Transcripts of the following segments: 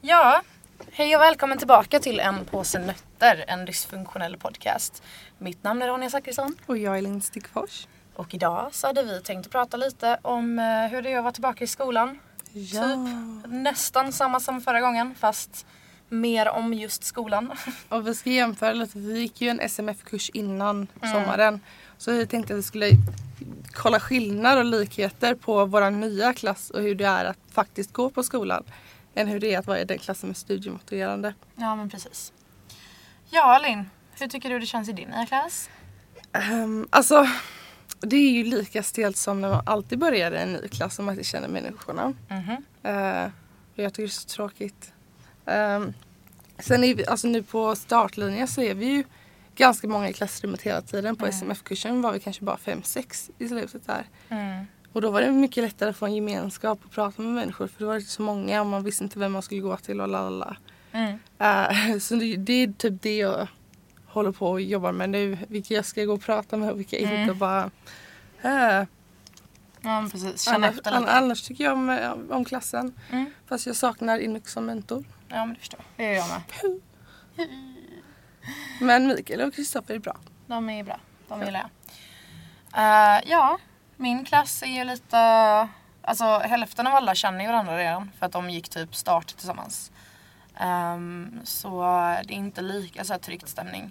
Ja, hej och välkommen tillbaka till En påse nötter, en dysfunktionell podcast. Mitt namn är Ronja Zachrisson Och jag är Linn Stickfors. och idag så hade vi tänkt att prata lite om eh, hur det är att vara tillbaka i skolan. Ja. Typ nästan samma som förra gången fast mer om just skolan. Och vi ska jämföra lite. Vi gick ju en SMF-kurs innan Mm. sommaren. Så vi tänkte att vi skulle kolla skillnader och likheter på vår nya klass och hur det är att faktiskt gå på skolan. Än hur det är att vara i den klassen med studiemotiverande. Ja men precis. Ja Linn, hur tycker du det känns i din nya klass? Um, alltså, det är ju lika stelt som när man alltid börjar i en ny klass och man inte känner människorna. Mhm. Eh, och jag tycker det är så tråkigt. Ehm, sen är vi, alltså nu på startlinjen så är vi ju ganska många i klassrummet hela tiden. På Mm. SMF-kursen var vi kanske bara fem sex i slutet där. Mm. Och då var det mycket lättare att få en gemenskap och prata med människor för då var det så många och man visste inte vem man skulle gå till och lalala. Mm. Uh, så det, det är typ det jag håller på och jobbar med nu. Vilka jag ska gå och prata med och vilka Mm. inte. Och bara, eh, Ja precis, känna annars, efter lite. annars tycker jag om, eh, om klassen. Mm. Fast jag saknar Inux som mentor. Ja men det förstår jag. Det gör jag med. Men Mikael och Kristoffer är bra. De är bra. De gillar jag. Eh, ja, min klass är ju lite... Alltså hälften av alla känner ju varandra redan för att de gick typ start tillsammans. Ehm, så det är inte lika så här tryckt stämning.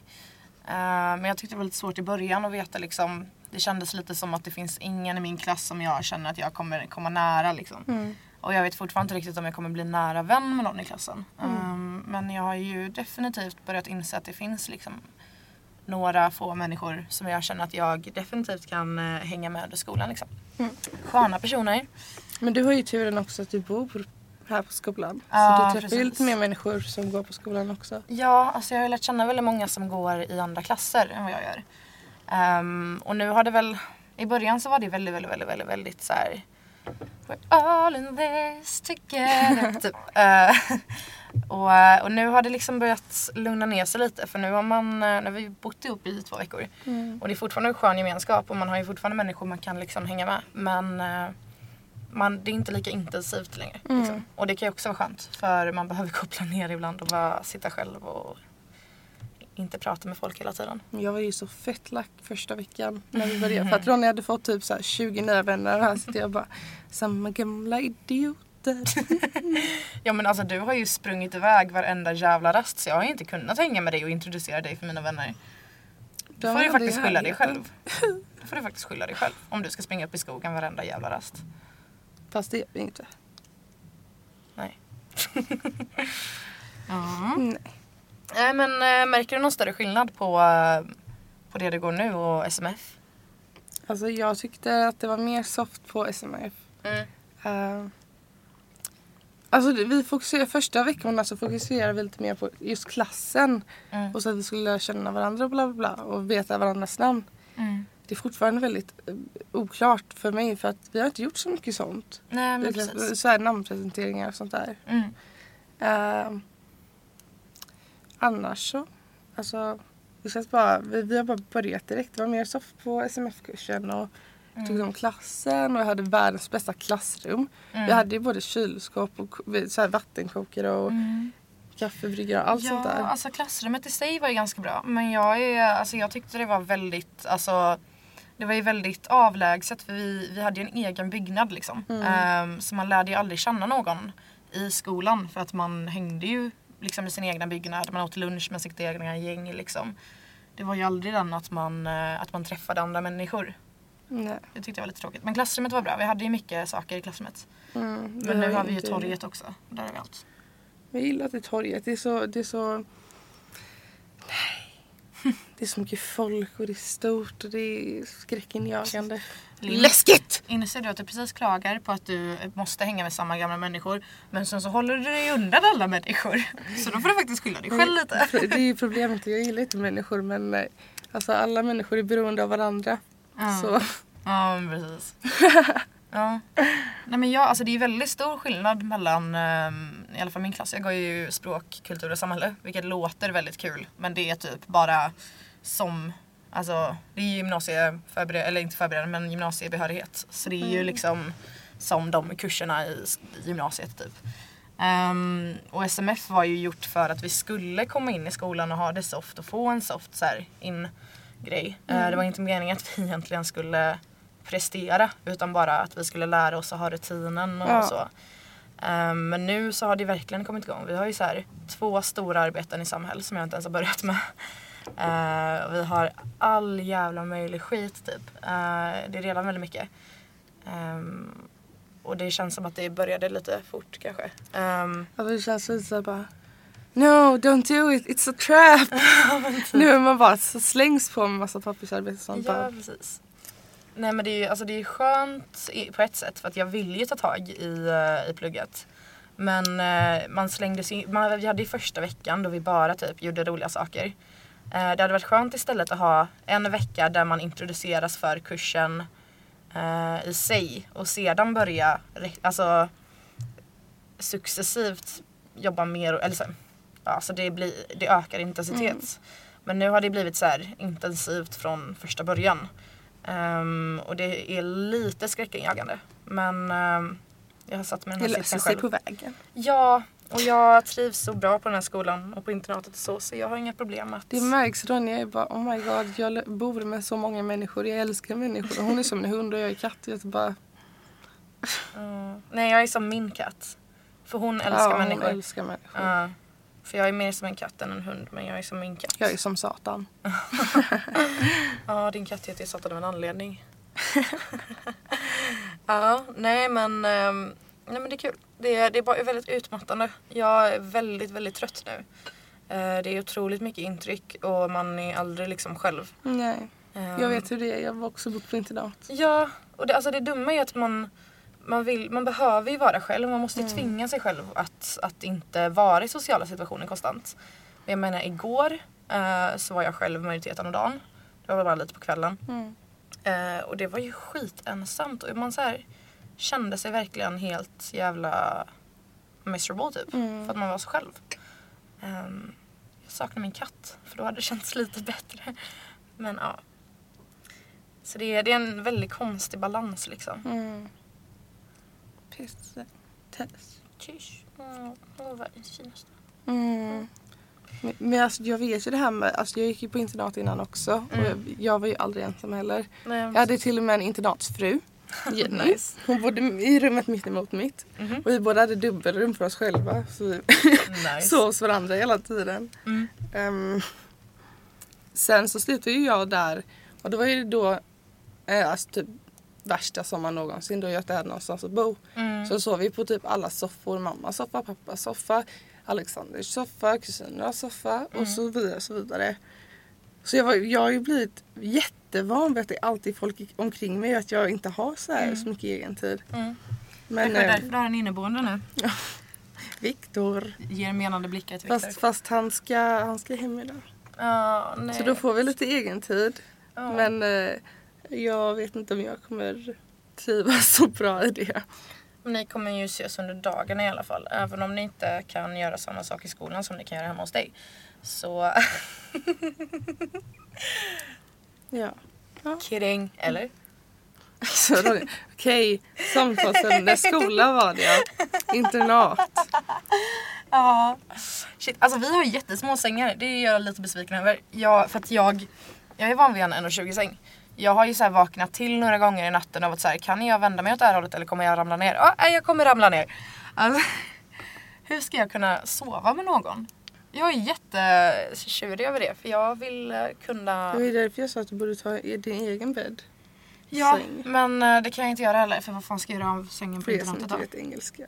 Ehm, men jag tyckte det var lite svårt i början att veta liksom. Det kändes lite som att det finns ingen i min klass som jag känner att jag kommer komma nära liksom. Och jag vet fortfarande inte riktigt om jag kommer bli nära vän med någon i klassen. Ehm, men jag har ju definitivt börjat inse att det finns liksom några få människor som jag känner att jag definitivt kan eh, hänga med under skolan. Liksom. Mm. Sköna personer. Men du har ju turen också att du bor här på skolan. Ja, så du träffar ju lite mer människor som går på skolan också. Ja, alltså jag har ju lärt känna väldigt många som går i andra klasser än vad jag gör. Ehm, och nu har det väl, i början så var det väldigt, väldigt, väldigt, väldigt, väldigt så här. We're all in this together. typ. Eh, och, eh, och nu har det liksom börjat lugna ner sig lite för nu har man, eh, nu har vi bott ihop i två veckor. Och det är fortfarande en skön gemenskap och man har ju fortfarande människor man kan liksom hänga med. Men eh, man, det är inte lika intensivt längre. Mm. Liksom. Och det kan ju också vara skönt för man behöver koppla ner ibland och bara sitta själv och inte prata med folk hela tiden. Jag var ju så fett lack första veckan när vi började. För att Ronny hade fått typ så här 20 nya vänner och här sitter jag bara samma gamla idioter. Ja men alltså du har ju sprungit iväg varenda jävla rast så jag har ju inte kunnat hänga med dig och introducera dig för mina vänner. Då får du faktiskt skylla dig själv. Då får du faktiskt skylla dig själv om du ska springa upp i skogen varenda jävla rast. Fast det gör vi inte. Nej. Nej. Nej men äh, märker du någon större skillnad på, eh, på det du går nu och SMF? Alltså jag tyckte att det var mer soft på SMF. Mm. Uh, alltså vi fokuserar, första veckorna så fokuserade vi lite mer på just klassen. Mm. Och så att vi skulle lära känna varandra och bla bla bla och veta varandras namn. Mm. Det är fortfarande väldigt eh, oklart för mig för att vi har inte gjort så mycket sånt. Nej men Det är precis. Så här namnpresenteringar och sånt där. Mm. Ehm, annars så, alltså det känns bara, vi, vi har bara börjat direkt. Det var mer soft på SMF-kursen och tog om klassen och jag hade världens bästa klassrum. Vi hade ju både kylskåp och så här vattenkokare och Mm. kaffebryggare och allt ja, sånt där. alltså klassrummet i sig var ju ganska bra. Men jag, är, alltså, jag tyckte det var väldigt, alltså det var ju väldigt avlägset för vi, vi hade ju en egen byggnad liksom. Ehm, så man lärde ju aldrig känna någon i skolan för att man hängde ju liksom i sin egna byggnad. Man åt lunch med sitt egna gäng liksom. Det var ju aldrig den att man, eh, att man träffade andra människor. Nej. Det tyckte jag var lite tråkigt. Men klassrummet var bra. Vi hade ju mycket saker i klassrummet. Mm, Men nu har vi ju torget också. Där har vi allt. Jag gillar att det är torget. Det är så, det är så... Nej. Det är så mycket folk och det är stort och det är skräckinjagande. Läskigt! Inser du att du precis klagar på att du måste hänga med samma gamla människor men sen så håller du dig undan alla människor. Så då får du faktiskt skylla dig själv lite. Det är ju problemet. Jag gillar inte människor men eh, alltså alla människor är beroende av varandra. Ja. Så Ja precis. Ja. Nej men jag, alltså det är väldigt stor skillnad mellan, ehm, i alla fall min klass, jag går ju språk, kultur och samhälle vilket låter väldigt kul men det är typ bara som Alltså det är ju gymnasieförberedande, eller inte förberedande men gymnasiebehörighet. Så det är ju liksom som de kurserna i gymnasiet typ. Ehm, och SMF var ju gjort för att vi skulle komma in i skolan och ha det soft och få en soft så in grej. Eh, det var inte meningen att vi egentligen skulle prestera utan bara att vi skulle lära oss att ha rutinen och Ja. så. Ehm, men nu så har det verkligen kommit igång. Vi har ju så här två stora arbeten i samhälle som jag inte ens har börjat med. Och vi har all jävla möjlig skit typ. Eh, det är redan väldigt mycket. Ehm, och det känns som att det började lite fort kanske. Um, Alltså det känns lite bara No, don't do it, it's a trap. nu är man bara så slängs på med massa pappersarbete och sånt. ja precis. Nej men det är ju alltså, det är ju skönt på ett sätt för att jag vill ju ta tag i, eh, i plugget. Men eh, man slängdes in, man, vi hade ju första veckan då vi bara typ gjorde roliga saker. Eh, det hade varit skönt istället att ha en vecka där man introduceras för kursen eh, i sig och sedan börja alltså, successivt jobba mer, eller så, alltså det, blir, det ökar intensitet. Men nu har det blivit så här intensivt från första början. Ehm, och det är lite skräckinjagande. Men ehm, jag har satt mig i Det den här löser sitsen sig själv. på vägen. Ja, och jag trivs så bra på den här skolan och på internatet och så, så jag har inga problem att... Det märks Ronja är bara oh my god jag bor med så många människor, jag älskar människor. Hon är som en hund och jag är katt. Jag bara, Mm. Nej, jag är som min katt. För hon älskar ja, människor. Hon älskar människor. Ja. För jag är mer som en katt än en hund, men jag är som min katt. Jag är som Satan. Ja, din katt heter Satan av en anledning. ja, nej men, ehm, nej men det är kul. Det är, det är bara väldigt utmattande. Jag är väldigt, väldigt trött nu. Eh, det är otroligt mycket intryck och man är aldrig liksom själv. Nej, Ehm, jag vet hur det är. Jag har också på internat. Ja, och det, alltså det dumma är att man, man, vill, man behöver ju vara själv. Man måste Mm. tvinga sig själv att, att inte vara i sociala situationer konstant. Men jag menar igår eh, så var jag själv majoriteten av dagen. Det var bara lite på kvällen. Mm. Eh, och det var ju skitensamt och man så här kände sig verkligen helt jävla miserable typ. Mm. För att man var så själv. Ehm, jag saknar min katt för då hade det känts lite bättre. Men ja. Så det är, det är en väldigt konstig balans liksom. Mm. Tess. Kysch. Mm, det var världens finaste. Mm. Men, men alltså, jag vet ju det här med, alltså, jag gick ju på internat innan också och jag, jag var ju aldrig ensam heller. Nej, Jag hade till och med en internatsfru, Jenny. Nice. Hon bodde i rummet mitt emot mitt. Mhm. Och vi båda hade dubbelrum för oss själva. Så vi nice. sov hos varandra hela tiden. Mm. Ehm, sen så slutade ju jag där och det var ju då eh, alltså typ värsta sommaren någonsin då jag inte hade någonstans att bo. Mm. Så sov vi på typ alla soffor. Mammas soffa, pappas soffa, Alexanders soffa, kusinernas soffa och så vidare. Så, vidare. så jag, var, jag har ju blivit jättevan vid att det är alltid folk omkring mig att jag inte har så, här, så mycket egen tid. Mm. Men Kanske eh, därför du har en inneboende nu. Viktor, Ger menande blickar till Viktor. fast, fast han, ska, han ska hem idag. Nej. Så då får vi lite egen tid. Ja. Men eh, jag vet inte om jag kommer trivas så bra i det. Ni kommer ju ses under dagarna i alla fall. Även om ni inte kan göra samma sak i skolan som ni kan göra hemma hos dig. Så Ja. kidding. Eller? Okej, samtalsämne. Skola var det ja. Internat. Ja. Shit, alltså vi har jättesmå sängar. Det är jag lite besviken över. Jag, för att jag, jag är van vid en 1,20 säng. Jag har ju så här vaknat till några gånger i natten av att så här, kan jag vända mig åt det här hållet eller kommer jag ramla ner? Ja, nej, jag kommer ramla ner. Alltså, hur ska jag kunna sova med någon? Jag är jättetjurig över det för jag vill eh, kunna... Det var ju därför jag sa att du borde ta din egen bädd. Ja, säng. men eh, det kan jag inte göra heller för vad fan ska jag göra av sängen på För er internatet inte då? vet engelska.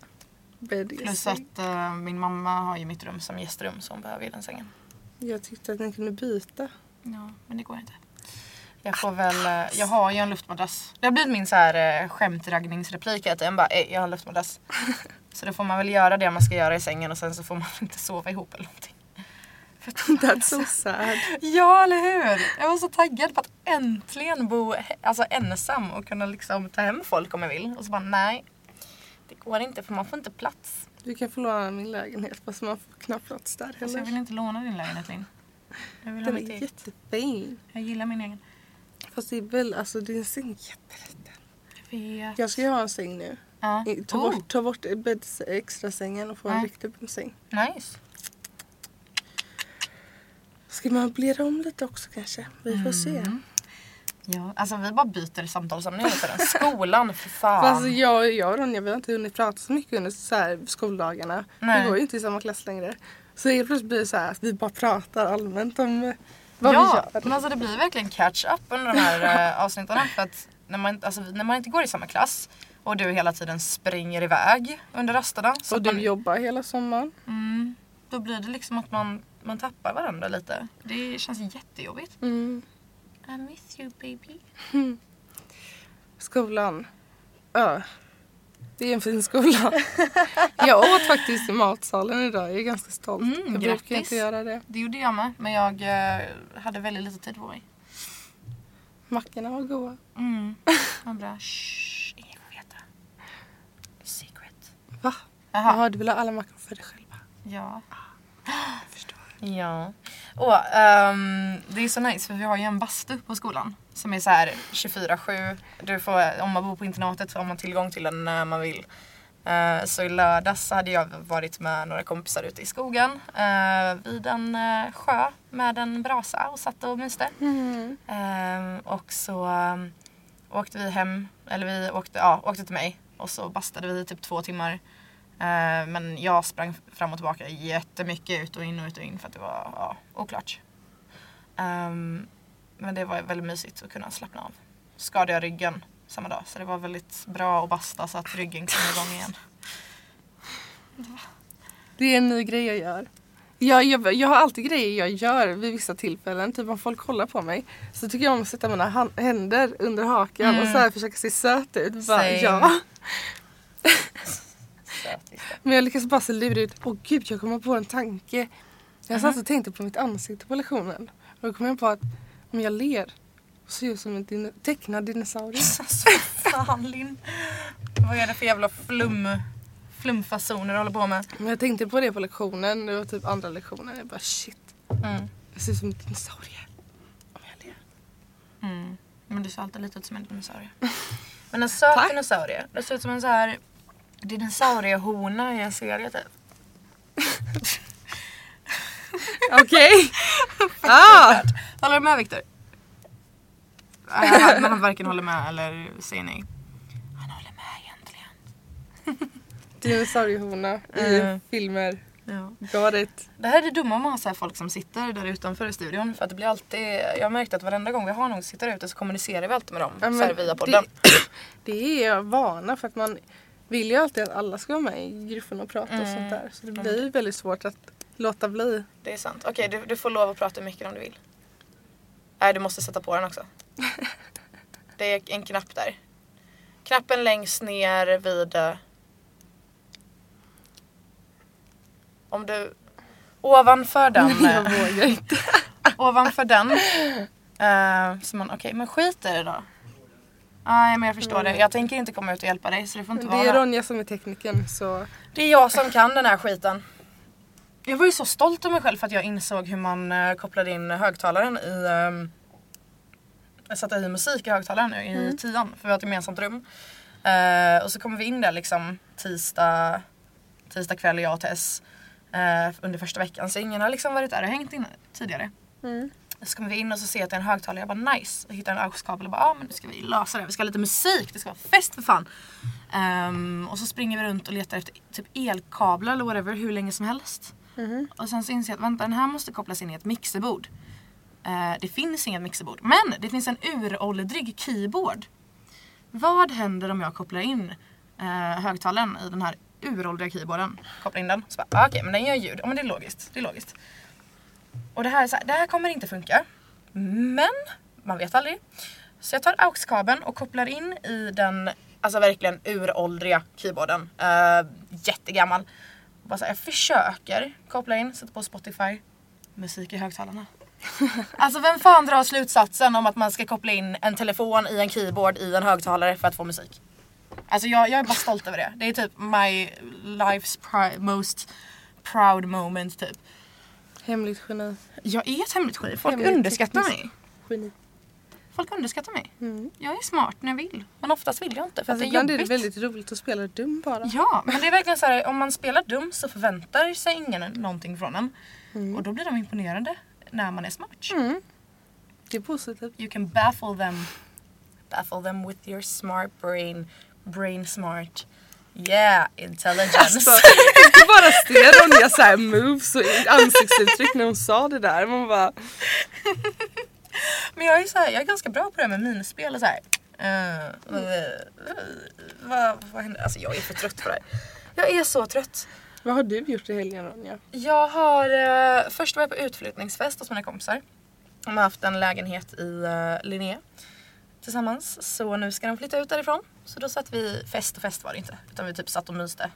Bädd Plus att eh, min mamma har ju mitt rum som gästrum så hon behöver ju den sängen. Jag tyckte att ni kunde byta. Ja, men det går inte. Jag får väl, eh, jag har ju en luftmadrass. Det har blivit min så här eh, skämtraggningsreplik hela tiden. Bara, "Ey, jag har en luftmadrass. så då får man väl göra det man ska göra i sängen och sen så får man inte sova ihop eller någonting. För att- That's so sad. Ja, eller hur? Jag var så taggad på att äntligen bo he- alltså, ensam och kunna liksom ta hem folk om jag vill. Och så bara, nej. Det går inte för man får inte plats. Du kan få låna min lägenhet fast man får knappt plats där Alltså, jag heller. vill inte låna din lägenhet Linn. Jag vill ha Den mitt är eget. jättefin. Jag gillar min egen. Fast det är väl, alltså din säng är jätteliten. Jag vet. Jag ska ju ha en säng nu. Ja. I- Ta Oh, bort, ta bort bädds extra sängen och få en Ja. riktig säng. Nice. Ska man möblera om lite också kanske? Vi får se. Mm. Ja, alltså vi bara byter samtalsämne hela tiden. Skolan, för fan. Fast jag, jag och Ronja vi har inte hunnit prata så mycket under så här skoldagarna. Nej. Vi går ju inte i samma klass längre. Så helt plötsligt blir det så här att vi bara pratar allmänt om vad ja, vi gör. men alltså det blir verkligen catch up under de här eh, avsnitten. För att när man, alltså, när man inte går i samma klass och du hela tiden springer iväg under rasterna. Så och du man, jobbar hela sommaren. mm, då blir det liksom att man, man tappar varandra lite. Det känns jättejobbigt. Mm. I miss you baby. Skolan. Ja. Det är en fin skola. jag åt faktiskt i matsalen idag. Jag är ganska stolt. Mm, jag brukar grattis. inte göra det. Det gjorde jag med. Men jag eh, hade väldigt lite tid på mig. Mackorna var goda. Mm. Vad bra. Shh, ingen får veta. Secret. Va? Jaha. Jaha, du vill ha alla mackor för dig själva. Ja. Jag förstår. Ja. Och, ehm, det är så nice för vi har ju en bastu på skolan. Som är så här 24-7. Du får, om man bor på internatet så har man tillgång till den när man vill. Eh, så i lördags så hade jag varit med några kompisar ute i skogen eh, vid en eh, sjö med en brasa och satt och myste. Mm. Ehm, och så um, åkte vi hem, eller vi åkte, ja, åkte till mig och så bastade vi i typ två timmar. Men jag sprang fram och tillbaka jättemycket ut och in och ut och in för att det var ja, oklart. Ehm, men det var väldigt mysigt att kunna slappna av. Skadade jag ryggen samma dag så det var väldigt bra att basta så att ryggen kom igång igen. Det är en ny grej jag gör. Jag, jag, jag har alltid grejer jag gör vid vissa tillfällen. Typ om folk kollar på mig så tycker jag om att sätta mina händer under hakan Mm. och så här försöka se söt ut. Bara, ja. Men jag lyckas bara se lurig ut. Åh gud, jag kommer på en tanke. Jag satt Mhm. och tänkte på mitt ansikte på lektionen. Och då kom jag på att om jag ler så ser ut som en din- tecknad dinosaurie. Alltså fan Linn. Vad är det för jävla flum, flumfasoner du håller på med? Men jag tänkte på det på lektionen. Det var typ andra lektionen. Jag bara shit. Mm. Jag ser ut som en dinosaurie. Om jag ler. Mm. Men du ser alltid lite ut som en dinosaurie. Men en söt Tack. dinosaurie. Det ser ut som en så här dinosauriehona i en serie typ. Okej. ah! Håller du med Viktor? Äh, men han varken håller med eller säger nej. Han håller med egentligen. Dinosauriehona i Mm. filmer. Ja. Got it. Det här är det dumma med att ha folk som sitter där utanför i studion. För att det blir alltid, jag har märkt att varenda gång vi har någon som sitter där ute så kommunicerar vi alltid med dem. Ja, så via podden. Det, det är jag vana för att man vill ju alltid att alla ska vara med i gruppen och prata och Mm. sånt där. Så det blir ju väldigt svårt att låta bli. Det är sant. Okej, du, du får lov att prata mycket om du vill. Nej, du måste sätta på den också. Det är en knapp där. Knappen längst ner vid... eh, Om du... Ovanför den... jag eh, vågar inte. ovanför den. Uh, så man, okej, men skit i det då. Nej, men jag förstår det. Jag tänker inte komma ut och hjälpa dig så det får inte det är vara. Ronja som är tekniken så Det är jag som kan den här skiten. Jag var ju så stolt över mig själv för att jag insåg hur man uh, kopplade in högtalaren i... Um, jag satte i musik i högtalaren i Mm. tian för vi har ett gemensamt rum. Eh, och så kommer vi in där liksom tisdag, tisdag kväll jag och Tess eh, under första veckan. Så ingen har liksom varit där och hängt in tidigare. mm. Så kommer vi in och så ser jag att det är en högtalare. Jag bara nice. Jag hittar en aux-kabel och bara ah, men nu ska vi lösa det. Vi ska ha lite musik. Det ska vara fest för fan. Ehm, och så springer vi runt och letar efter typ elkablar eller whatever hur länge som helst. Mm. Och sen så inser jag att vänta den här måste kopplas in i ett mixerbord. Eh, det finns inget mixerbord. Men det finns en uråldrig keyboard. Vad händer om jag kopplar in eh, högtalaren i den här uråldriga keyboarden? Kopplar in den. Så bara, ah, okej men den gör ljud. Ja men det är logiskt. Det är logiskt. Och det här är så här, det här kommer inte funka. Men man vet aldrig. Så jag tar aux-kabeln och kopplar in i den alltså verkligen uråldriga keyboarden. Uh, jättegammal. Bara så här, jag försöker koppla in, sätta på Spotify. Musik i högtalarna. alltså vem fan drar slutsatsen om att man ska koppla in en telefon i en keyboard i en högtalare för att få musik? Alltså jag, jag är bara stolt över det. Det är typ my life's pri- most proud moment typ. Hemligt geni. Jag är ett hemligt geni. Folk Hemligt underskattar mig. geni. Folk underskattar mig. Mm. Jag är smart när jag vill. Men oftast vill jag inte för att Fast det är ibland jobbigt. är det väldigt roligt att spela dum bara. Ja, men det är verkligen så här, om man spelar dum så förväntar sig ingen någonting från en. Mm. Och då blir de imponerade när man är smart. Mm. Det är positivt. You can baffle them. Baffle them with your smart brain. Brain smart. Yeah, intelligence. Alltså, jag bara ser Ronja så här moves och ansiktsuttryck när hon sa det där. Man bara, Men jag är, så här, jag är ganska bra på det här med minispel och så här. Uh, vad, vad händer? Alltså jag är för trött på det här. Jag är så trött. vad har du gjort i helgen Ronja? Jag har, uh, först var jag på utflyttningsfest hos mina kompisar. De har haft en lägenhet i uh, Linné tillsammans. Så nu ska de flytta ut därifrån. Så då satt vi, fest och fest var det inte. Utan vi typ satt och myste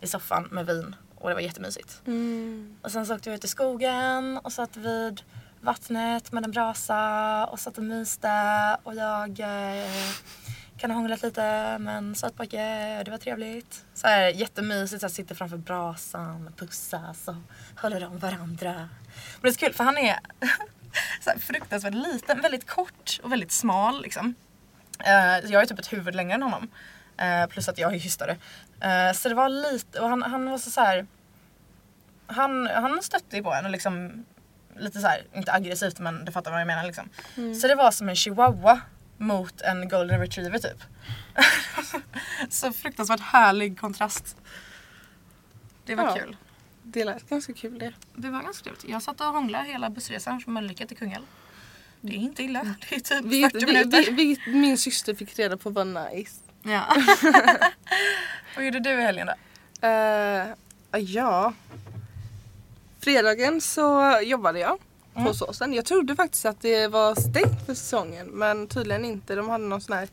i soffan med vin. Och det var jättemysigt. Mm. Och sen så åkte vi ut i skogen och satt vid vattnet med en brasa och satt och myste. Och jag eh, kan ha hånglat lite med en söt pojke. Det var trevligt. Så här, jättemysigt så här, sitter framför brasan, pussas och håller om varandra. Men det är så kul för han är så här, fruktansvärt liten, väldigt kort och väldigt smal liksom. Eh, jag är typ ett huvud längre än honom. Eh, plus att jag är hystare. Eh, så det var lite, och han, han var så, så här han, han stötte ju på en och liksom lite så här, inte aggressivt men du fattar vad jag menar liksom. Så det var som en chihuahua mot en golden retriever typ. så fruktansvärt härlig kontrast. Det var Ja. kul. Det lät ganska kul det. Det var ganska trevligt. Jag satt och hånglade hela bussresan från Mölnlycke till Kungälv. Det är inte illa. Det är typ Vilket, 40 vi- minuter. vi- vilket min syster fick reda på var nice. Ja. vad gjorde du i helgen då? Uh, ja. Fredagen så jobbade jag på Mm. såsen. Jag trodde faktiskt att det var stängt för säsongen men tydligen inte. De hade någon sån här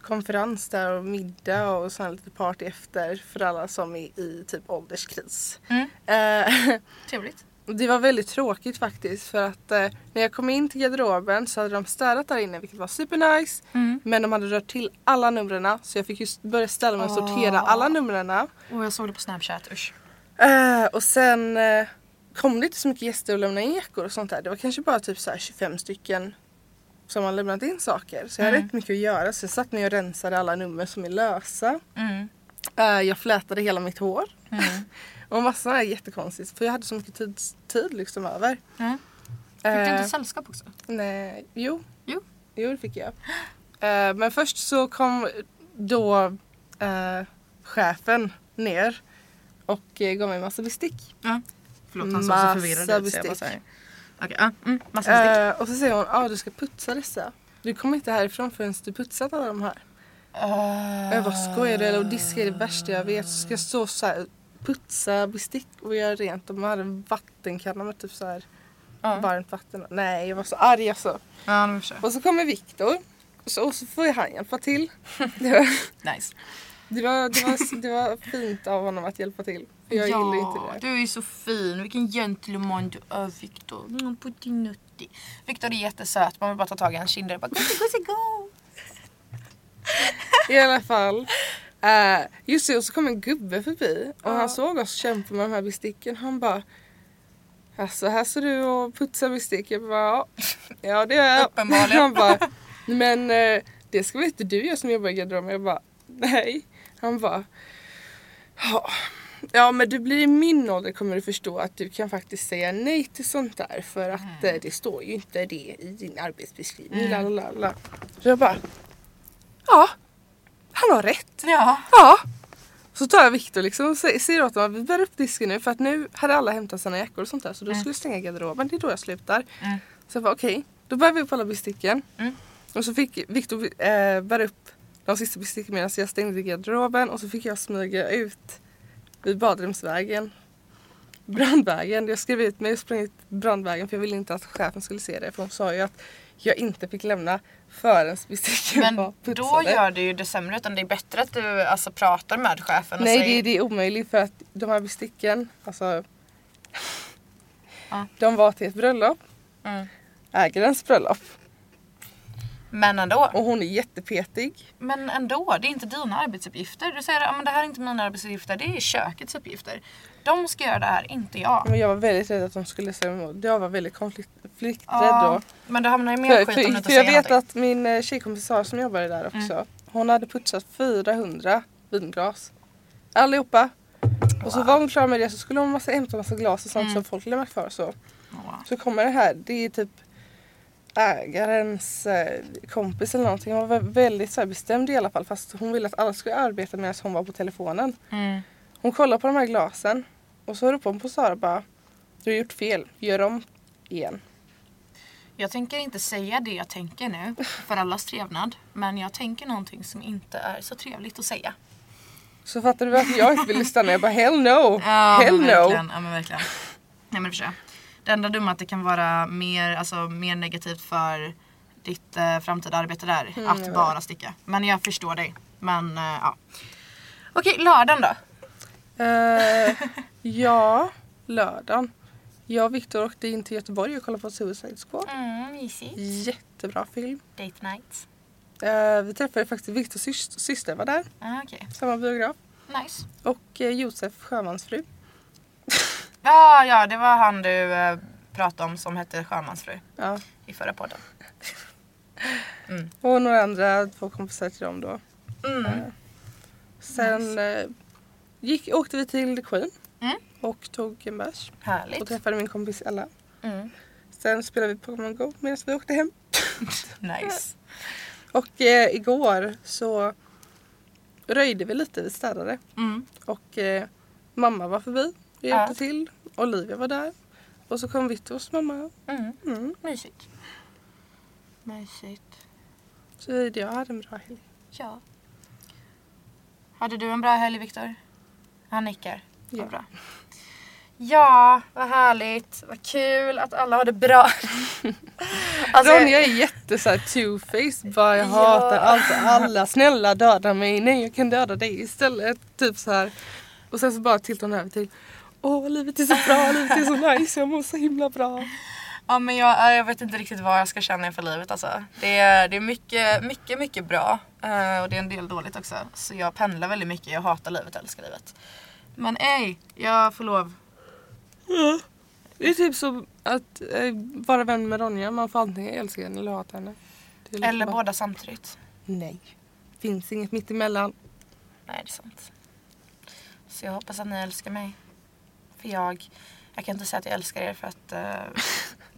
konferens där och middag och sen lite party efter för alla som är i typ ålderskris. Mm. Eh, Trevligt. det var väldigt tråkigt faktiskt för att eh, när jag kom in till garderoben så hade de städat där inne vilket var supernice. Mm. Men de hade rört till alla numren så jag fick just börja ställa mig och sortera alla numren. Och jag såg det på snapchat, usch. Eh, och sen eh, kom det inte så mycket gäster och lämnade in jackor och sånt där. Det var kanske bara typ så här 25 stycken som har lämnat in saker. Så jag hade Mm. inte mycket att göra så jag satt mig och rensade alla nummer som är lösa. Mm. Eh, jag flätade hela mitt hår. Mm. Och massa är jättekonstigt för jag hade så mycket tid, tid liksom över. Mm. Fick du Eh, inte sällskap också? Nej, jo. Jo. Jo det fick jag. Eh, men först så kom då eh, chefen ner och eh, gav mig massa bestick. Ja. Förlåt, han såg så förvirrad ut. så jag bara bestick. så här- Okej, ja. Mm, massa bestick. Eh, och så säger hon, ja ah, du ska putsa dessa. Du kommer inte härifrån förrän du putsat alla de här. Och jag bara skojar du? Och diska är det värsta jag vet. Så ska jag stå så här, putsa bestick och göra rent. Man hade en vattenkanna med typ så här Ja, varmt vatten. Nej jag var så arg alltså. ja. Och så kommer Viktor. Och så, och så får han hjälpa till. Det var, Nice. det, var, det, var, det var fint av honom att hjälpa till. Jag gillar inte det. du är så fin. Vilken gentleman du är Viktor. Mm, puttinutti. Viktor är jättesöt. Man vill bara ta tag i hans kinder och bara gossi gossi go. I alla fall. Uh, just det, och så kom en gubbe förbi och Ja. han såg oss kämpa med de här besticken. Han bara Alltså här står du och putsar bestick. Jag bara ja, ja det gör jag. Uppenbarligen. Han bara men eh, det ska väl inte du göra som jobbar i garderoben? Jag bara nej. Han bara ja. Ja men du blir i min ålder kommer du förstå att du kan faktiskt säga nej till sånt där för att eh, det står ju inte det i din arbetsbeskrivning. Mm. Så jag bara ja, han har rätt. Ja. Ja. Så tar jag Viktor liksom och säger åt honom att vi bär upp disken nu för att nu hade alla hämtat sina jackor och sånt där så då Mm. skulle jag stänga garderoben. Det är då jag slutar. Mm. Så jag bara okej, då bär vi upp alla besticken. Mm. Och så fick Viktor eh, bära upp de sista besticken medan jag stängde garderoben och så fick jag smyga ut vid badrumsvägen. Brandvägen. Jag skrev ut mig och sprang ut brandvägen för jag ville inte att chefen skulle se det för hon sa ju att jag inte fick lämna förrän besticken Men var putsade. då gör det ju det sämre utan det är bättre att du alltså, pratar med chefen och Nej säger... det, det är omöjligt för att de här besticken, alltså de var till ett bröllop, Mm. ägarens bröllop. Men ändå. Och hon är jättepetig. Men ändå, det är inte dina arbetsuppgifter. Du säger att det här är inte mina arbetsuppgifter, det är kökets uppgifter. De ska göra det här, inte jag. Men jag var väldigt rädd att de skulle säga emot. Jag var väldigt konflikträdd Ja, då. men du hamnar ju mer För, skit om du för, inte för jag säger vet någonting. att min eh, tjejkompis Sara som jobbade där också. Mm. Hon hade putsat 400 vinglas. Allihopa. Och så var hon klar med det så skulle hon massa, hämta massa glas och sånt Mm. som folk lämnat kvar. Så. Wow. så kommer det här, det är typ ägarens eh, kompis eller någonting. Hon var vä- väldigt så bestämd i alla fall fast hon ville att alla skulle arbeta medan hon var på telefonen. Mm. Hon kollar på de här glasen och så ropar hon på Sara bara Du har gjort fel, gör om igen. Jag tänker inte säga det jag tänker nu för allas trevnad. Men jag tänker någonting som inte är så trevligt att säga. Så fattar du varför jag inte ville stanna? Jag bara hell no! Ja, hell no! verkligen. Ja, men verkligen. Nej, men det förstår jag. Det enda dumma att det kan vara mer, alltså, mer negativt för ditt eh, framtida arbete där. Mm, att vet. bara sticka. Men jag förstår dig. Men eh, ja. Okej, lördagen då? Eh, ja, lördagen. Jag och Viktor åkte in till Göteborg och kollade på Suicide Squad. Mm, mysigt. Jättebra film. Date night. Eh, vi träffade faktiskt Viktors sys- syster var där, Ah, Okej, samma biograf. nice. Och eh, Josef, sjömansfru. Ja, ja, det var han du eh, pratade om som hette Sjömansfru Ja. i förra podden. Och några andra två kompisar till dem då. Mm. Eh, sen eh, gick, åkte vi till Queen Mm. och tog en bärs och Härligt. träffade min kompis Ella. Mm. Sen spelade vi Pokémon Go medan vi åkte hem. Nice. Och eh, igår så röjde vi lite, vi städade. Mm. Och eh, mamma var förbi och hjälpte Ja. till. Olivia var där. Och så kom Vittors mamma. Mm. Mm. Mysigt. Mysigt. Så jag hade en bra helg. Ja. Hade du en bra helg Viktor? Han nickar. Vad Ja. bra. Ja, vad härligt. Vad kul att alla har det bra. alltså, Ronja är jätte så här two-faced. Bara jag Ja. hatar allt alla. Snälla döda mig. Nej jag kan döda dig istället. Typ så här. Och sen så bara tiltar hon över till Åh livet är så bra, livet är så nice, jag mår så himla bra. Ja men jag, jag vet inte riktigt vad jag ska känna inför livet alltså. Det är, det är mycket, mycket, mycket bra. eh, och det är en del dåligt också. Så jag pendlar väldigt mycket. Jag hatar livet, älskar livet. Men ej, jag får lov. Det är typ som att eh, vara vän med Ronja. Man får antingen älska henne eller hata henne. Eller bra. båda samtidigt. Nej. Finns inget mittemellan. Nej det är sant. Så jag hoppas att ni älskar mig. För jag, jag kan inte säga att jag älskar er för att uh,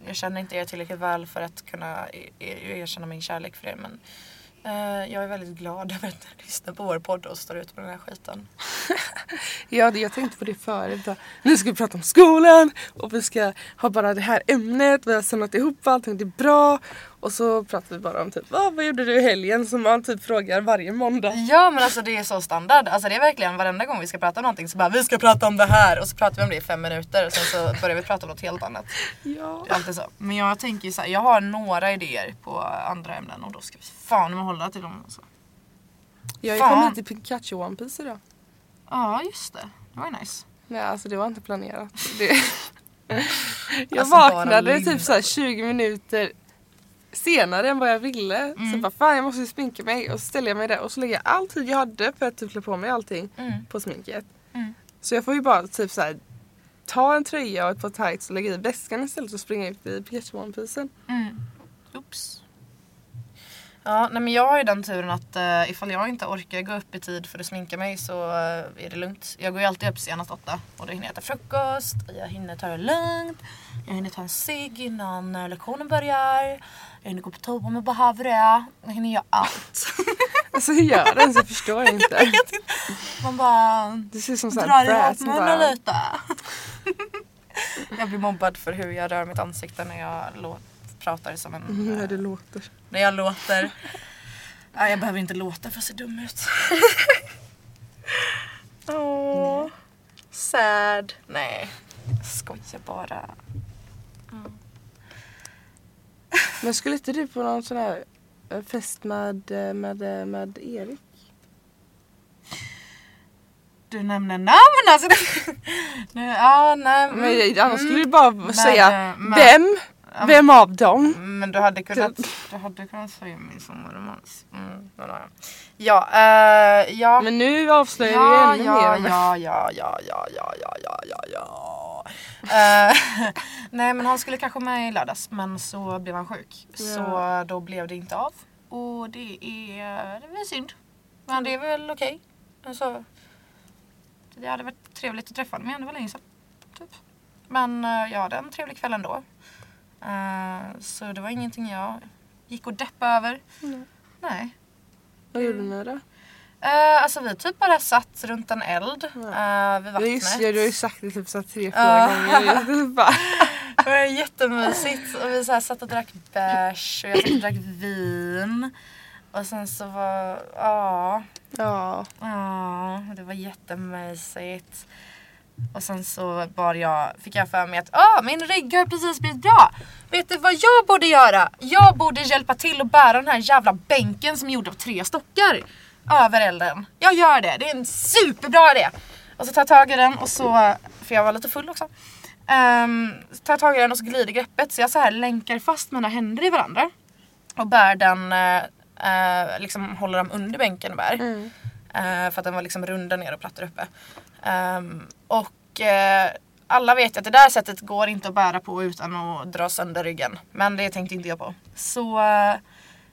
jag känner inte er tillräckligt väl för att kunna e, e, erkänna min kärlek för er. Men uh, jag är väldigt glad över att ni lyssnar på vår podd och står ut med den här skiten. Ja, jag tänkte på det förut. Nu ska vi prata om skolan och vi ska ha bara det här ämnet. Vi har samlat ihop allting, det är bra. Och så pratar vi bara om typ, vad, vad gjorde du i helgen? Som man typ frågar varje måndag. Ja men alltså det är så standard. Alltså det är verkligen varenda gång vi ska prata om någonting så bara vi ska prata om det här och så pratar vi om det i fem minuter och sen så börjar vi prata om något helt annat. Ja. Det är alltid så. Men jag tänker så här, jag har några idéer på andra ämnen och då ska vi fan med hålla till dem. Alltså. Jag Fan. kom hit i Pikachu One Piece idag. Ja just det, det var ju nice. Nej, alltså det var inte planerat. Det... jag Alltså, vaknade typ så här 20 minuter senare än vad jag ville. Så Mm. bara fan jag måste sminka mig och så ställer jag mig där och så lägger jag all tid jag hade för att typ klä på mig allting Mm. på sminket. Mm. Så jag får ju bara typ så här ta en tröja och ett par tights och lägga i väskan istället och springa ut i Piecen. Mm. Oops. Ja, nej men jag har ju den turen att uh, ifall jag inte orkar gå upp i tid för att sminka mig så eh, är det lugnt. Jag går ju alltid upp senast åtta och då hinner jag äta frukost, jag hinner ta det lugnt, jag hinner ta en cigg innan uh, lektionen börjar, jag hinner gå på toa om jag behöver det, jag hinner göra allt. Alltså hur gör den? Så jag förstår inte. Man bara Det ser som drar här i brat som hatmunnen bara... lite. jag blir mobbad för hur jag rör mitt ansikte när jag pratar som en... Mm, eh, när det låter. När jag låter. Nej, jag behöver inte låta för att se dum ut. Åh. Sad. Nej, jag skojar bara. Men skulle inte du på någon sån här eh, fest med, eh, med, eh, med Erik? Du nämner namn alltså. nu, ja, nej. Men mm, annars skulle mm. du bara Med, säga eh, med- vem? Vem av dem? Men du hade kunnat, du hade kunnat säga min sommarromans. Mm, ja. Eh, ja. Men nu avslöjar ja, du ännu ja, mer. ja, ja, ja, ja, ja, ja, ja, ja, ja. Eh, nej men han skulle kanske med i lördags men så blev han sjuk. Så Ja. då blev det inte av. Och det är, det är väl synd. Men det är väl okej. Alltså, det hade varit trevligt att träffa honom igen, det var länge sedan. Typ. Men eh, jag hade en trevlig kväll ändå. Eh, så det var ingenting jag gick och deppade över. Mm. Nej. Vad gjorde ni då? Uh, alltså vi typ bara satt runt en eld Ja. eh, vid Ja, vattnet. just, ja, du har ju sagt det typ så tre, fyra Ja. gånger. Det var jättemysigt och vi så här satt och drack bärs och jag satt och drack vin. Och sen så var, ja, ja. ja, det var jättemysigt. Och sen så bar jag, fick jag för mig att ah, min rygg har precis blivit bra. Vet du vad jag borde göra? Jag borde hjälpa till att bära den här jävla bänken som är gjord av tre stockar över elden. Jag gör det, det är en superbra idé. Och så tar jag tag i den och så, för jag var lite full också. Um, tar jag tag i den och så glider greppet så jag så här länkar fast mina händer i varandra. Och bär den, eh, eh, liksom håller dem under bänken och bär. Mm. Eh, för att den var liksom rund där nere och platt där uppe. Ehm, och eh, alla vet ju att det där sättet går inte att bära på utan att dra sönder ryggen. Men det tänkte inte jag på. Så eh,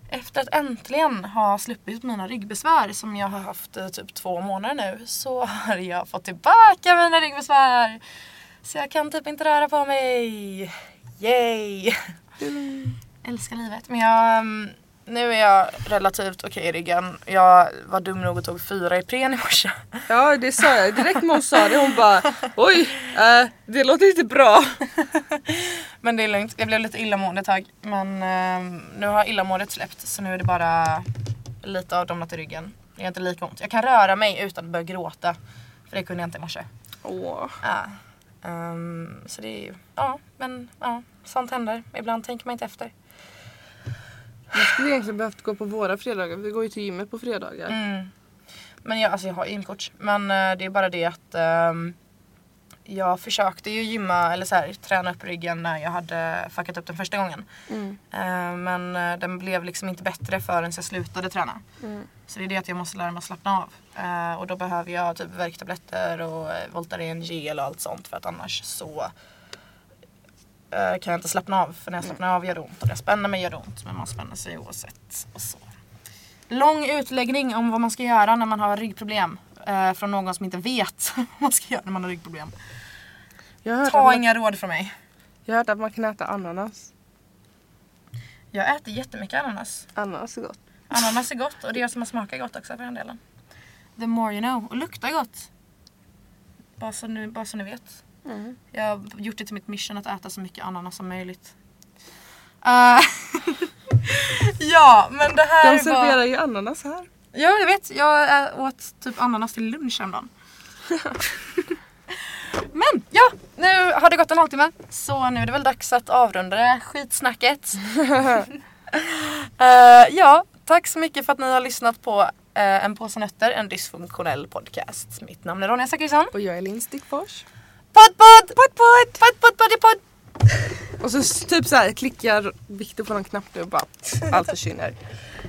efter att äntligen ha sluppit mina ryggbesvär som jag har haft i typ två månader nu så har jag fått tillbaka mina ryggbesvär. Så jag kan typ inte röra på mig. Yay! Älskar livet. Men jag, ehm, nu är jag relativt okej i ryggen. Jag var dum nog och tog fyra Ipren i morse. ja det sa jag direkt när hon sa det. Hon bara oj, eh, det låter inte bra. Men det är lugnt. Jag blev lite illamående ett tag. Men ehm, nu har illamåendet släppt så nu är det bara lite av domnat i ryggen. Det är inte lika ont. Jag kan röra mig utan att börja gråta. För det kunde jag inte i morse. Åh. Ja. Ehm, så det är ju, ja men ja, sånt händer. Ibland tänker man inte efter. Jag skulle egentligen behövt gå på våra fredagar. Vi går ju till gymmet på fredagar. Mm. Men jag, alltså jag har gymkort. Men eh, det är bara det att ehm, jag försökte ju gymma eller så här, träna upp ryggen när jag hade fuckat upp den första gången. Mm. Eh, men eh, den blev liksom inte bättre förrän jag slutade träna. Mm. Så det är det att jag måste lära mig att slappna av. Eh, och då behöver jag typ värktabletter och eh, Voltaren gel och allt sånt för att annars så kan jag inte slappna av. För när jag slappnar av gör det ont och när jag spänner mig gör det ont. Men man spänner sig oavsett. Och så. Lång utläggning om vad man ska göra när man har ryggproblem. Eh, från någon som inte vet vad man ska göra när man har ryggproblem. Ta man, inga råd från mig. jag har hört att man kan äta ananas. Jag äter jättemycket ananas. Ananas är gott. Ananas är gott och det är som att smaka gott också för den delen. The more you know. Och luktar gott. Bara så ni, bara så ni vet. Mm. Jag har gjort det till mitt mission att äta så mycket ananas som möjligt. Eh, ja men det här De var... serverar ju ananas här. Ja jag vet. Jag äh, åt typ ananas till lunch häromdagen. Men ja, nu har det gått en halvtimme. Så nu är det väl dags att avrunda det skitsnacket. Eh, ja, tack så mycket för att ni har lyssnat på eh, En påse nötter, en dysfunktionell podcast. Mitt namn är Ronja Zachrisson. Och jag är Linn Stickfors. Podd, podd! Podd, podd! Podd, podd, podd, podd! Och så typ så här klickar Viktor på någon knapp nu och bara allt försvinner.